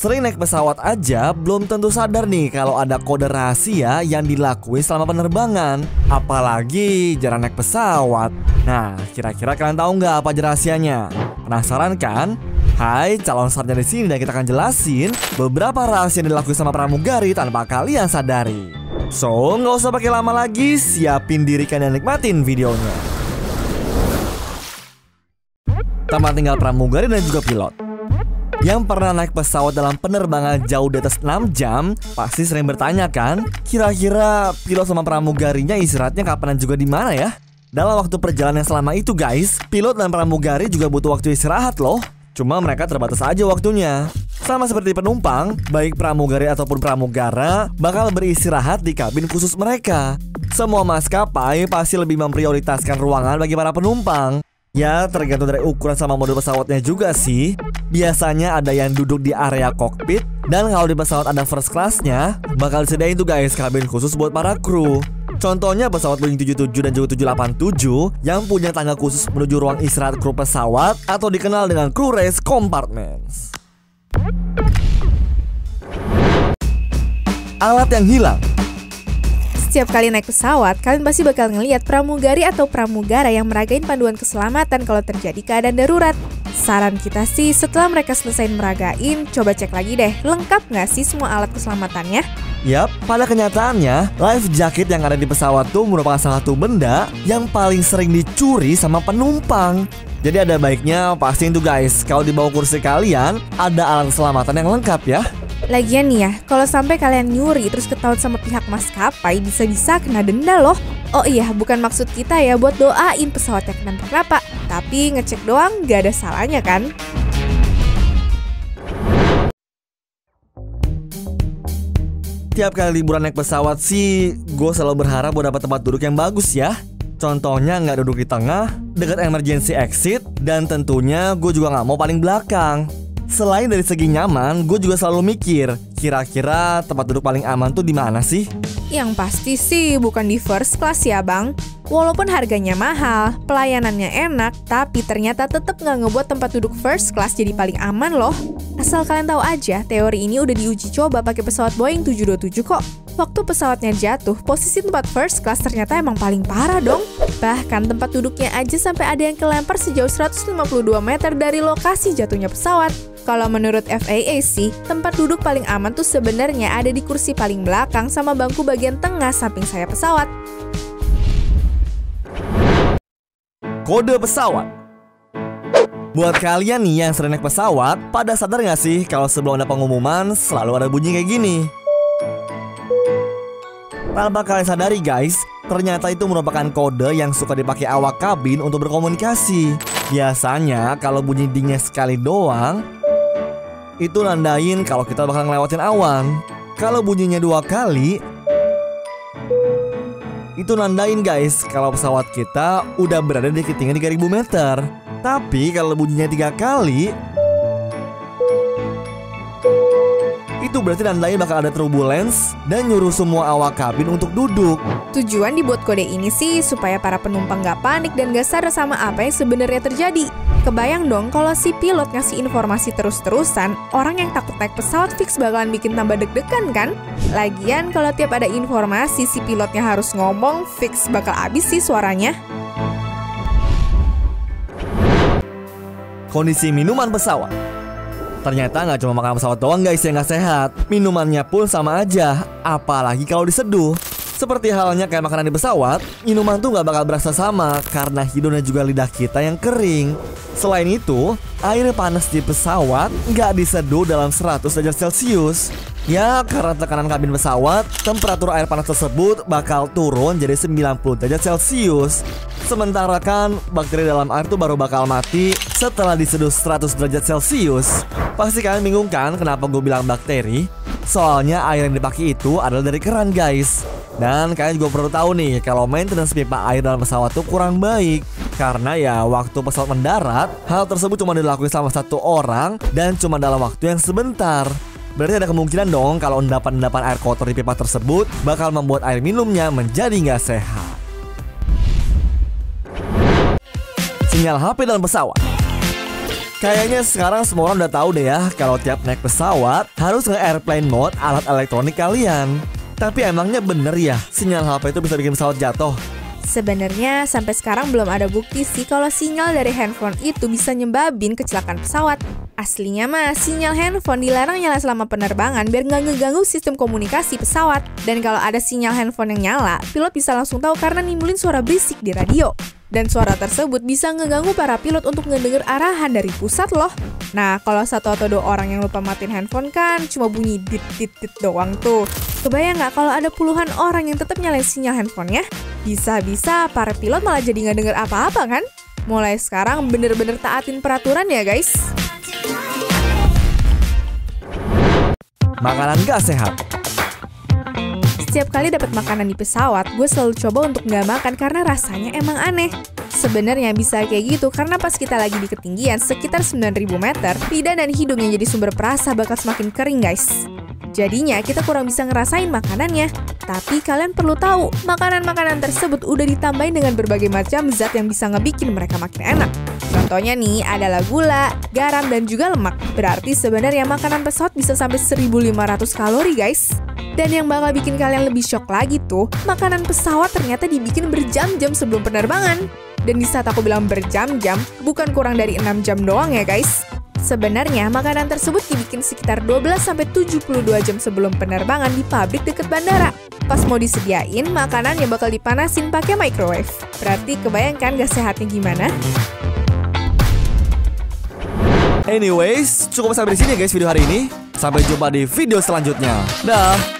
Sering naik pesawat aja belum tentu sadar nih kalau ada kode rahasia yang dilakuin selama penerbangan. Apalagi jarang naik pesawat. Nah, kira-kira kalian tahu nggak apa aja rahasianya? Penasaran kan? Hai, calon sarjana di sini dan kita akan jelasin beberapa rahasia yang dilakuin sama pramugari tanpa kalian sadari. So, nggak usah pakai lama lagi, siapin diri kalian nikmatin videonya. Tamat tinggal pramugari dan juga pilot. Yang pernah naik pesawat dalam penerbangan jauh di atas 6 jam Pasti sering bertanya kan Kira-kira pilot sama pramugarinya istirahatnya kapan dan juga di mana ya? Dalam waktu perjalanan selama itu guys Pilot dan pramugari juga butuh waktu istirahat loh. Cuma mereka terbatas aja waktunya. Sama seperti penumpang Baik pramugari ataupun pramugara Bakal beristirahat di kabin khusus mereka. Semua maskapai pasti lebih memprioritaskan ruangan bagi para penumpang Ya, tergantung dari ukuran sama mode pesawatnya juga sih. Biasanya ada yang duduk di area kokpit dan kalau di pesawat ada first classnya, bakal disediain tuh guys kabin khusus buat para kru. Contohnya pesawat Boeing 77 dan juga 787 yang punya tangga khusus menuju ruang istirahat kru pesawat atau dikenal dengan crew race compartments. Alat yang hilang setiap kali naik pesawat, kalian pasti bakal ngeliat pramugari atau pramugara yang meragain panduan keselamatan kalau terjadi keadaan darurat. Saran kita sih, setelah mereka selesai meragain, coba cek lagi deh, lengkap nggak sih semua alat keselamatannya? Yap, pada kenyataannya, life jacket yang ada di pesawat tuh merupakan salah satu benda yang paling sering dicuri sama penumpang. Jadi ada baiknya pastiin tuh guys, kalau di bawah kursi kalian ada alat keselamatan yang lengkap ya. Lagian nih ya, kalau sampai kalian nyuri terus ketahuan sama pihak maskapai bisa-bisa kena denda loh. Oh iya, bukan maksud kita ya buat doain pesawatnya kenapa-kenapa, tapi ngecek doang gak ada salahnya kan? Tiap kali liburan naik pesawat sih, gue selalu berharap buat dapat tempat duduk yang bagus ya. Contohnya nggak duduk di tengah, dekat emergency exit, dan tentunya gue juga nggak mau paling belakang. Selain dari segi nyaman, gue juga selalu mikir, kira-kira tempat duduk paling aman tuh di mana sih? Yang pasti sih bukan di first class ya bang. Walaupun harganya mahal, pelayanannya enak, tapi ternyata tetap nggak ngebuat tempat duduk first class jadi paling aman loh. Asal kalian tahu aja, teori ini udah diuji coba pakai pesawat Boeing 727 kok. Waktu pesawatnya jatuh, posisi tempat first class ternyata emang paling parah dong. Bahkan tempat duduknya aja sampai ada yang kelempar sejauh 152 meter dari lokasi jatuhnya pesawat. Kalau menurut FAA sih, tempat duduk paling aman tuh sebenarnya ada di kursi paling belakang sama bangku bagian tengah samping sayap pesawat. Kode pesawat Buat kalian nih yang sering naik pesawat, pada sadar nggak sih kalau sebelum ada pengumuman selalu ada bunyi kayak gini? Tanpa kalian sadari guys, ternyata itu merupakan kode yang suka dipakai awak kabin untuk berkomunikasi. Biasanya kalau bunyi dingnya sekali doang, itu nandain kalau kita bakal ngelewatin awan. Kalau bunyinya dua kali, itu nandain guys kalau pesawat kita udah berada di ketinggian 3000 meter. Tapi kalau bunyinya tiga kali, itu berarti nandain bakal ada turbulence dan nyuruh semua awak kabin untuk duduk. Tujuan dibuat kode ini sih supaya para penumpang gak panik dan gak sadar sama apa yang sebenarnya terjadi. Kebayang dong kalau si pilot ngasih informasi terus-terusan, orang yang takut naik pesawat fix bakalan bikin tambah deg-degan kan? Lagian kalau tiap ada informasi si pilotnya harus ngomong, fix bakal abis sih suaranya. Kondisi minuman pesawat Ternyata nggak cuma makan pesawat doang guys yang nggak sehat Minumannya pun sama aja Apalagi kalau diseduh seperti halnya kayak makanan di pesawat, minuman tuh nggak bakal berasa sama karena hidung dan juga lidah kita yang kering. Selain itu, air panas di pesawat nggak diseduh dalam 100 derajat Celcius. Ya, karena tekanan kabin pesawat, temperatur air panas tersebut bakal turun jadi 90 derajat Celcius. Sementara kan bakteri dalam air tuh baru bakal mati setelah diseduh 100 derajat Celcius. Pasti kalian bingung kan kenapa gue bilang bakteri? Soalnya air yang dipakai itu adalah dari keran guys. Dan kalian juga perlu tahu nih kalau maintenance pipa air dalam pesawat tuh kurang baik karena ya waktu pesawat mendarat hal tersebut cuma dilakukan sama satu orang dan cuma dalam waktu yang sebentar. Berarti ada kemungkinan dong kalau endapan-endapan air kotor di pipa tersebut bakal membuat air minumnya menjadi nggak sehat. Sinyal HP dalam pesawat Kayaknya sekarang semua orang udah tahu deh ya kalau tiap naik pesawat harus nge-airplane mode alat elektronik kalian. Tapi emangnya bener ya sinyal HP itu bisa bikin pesawat jatuh? Sebenarnya sampai sekarang belum ada bukti sih kalau sinyal dari handphone itu bisa nyebabin kecelakaan pesawat. Aslinya mah sinyal handphone dilarang nyala selama penerbangan biar nggak ngeganggu sistem komunikasi pesawat. Dan kalau ada sinyal handphone yang nyala, pilot bisa langsung tahu karena nimbulin suara berisik di radio. Dan suara tersebut bisa ngeganggu para pilot untuk ngedenger arahan dari pusat loh. Nah, kalau satu atau dua orang yang lupa matiin handphone kan cuma bunyi dit dit dit doang tuh. Kebayang nggak kalau ada puluhan orang yang tetap nyalain sinyal handphonenya? Bisa-bisa para pilot malah jadi nggak denger apa-apa kan? Mulai sekarang bener-bener taatin peraturan ya guys. Makanan gak sehat. Setiap kali dapat makanan di pesawat, gue selalu coba untuk nggak makan karena rasanya emang aneh. Sebenarnya bisa kayak gitu karena pas kita lagi di ketinggian sekitar 9000 meter, lidah dan hidung yang jadi sumber perasa bakal semakin kering guys. Jadinya kita kurang bisa ngerasain makanannya. Tapi kalian perlu tahu, makanan-makanan tersebut udah ditambahin dengan berbagai macam zat yang bisa ngebikin mereka makin enak. Contohnya nih adalah gula, garam, dan juga lemak. Berarti sebenarnya makanan pesawat bisa sampai 1500 kalori guys. Dan yang bakal bikin kalian lebih shock lagi tuh, makanan pesawat ternyata dibikin berjam-jam sebelum penerbangan. Dan di saat aku bilang berjam-jam, bukan kurang dari 6 jam doang ya guys. Sebenarnya makanan tersebut dibikin sekitar 12-72 jam sebelum penerbangan di pabrik dekat bandara. Pas mau disediain, makanan yang bakal dipanasin pakai microwave. Berarti kebayangkan gak sehatnya gimana? Anyways, cukup sampai di sini ya guys video hari ini. Sampai jumpa di video selanjutnya. Dah.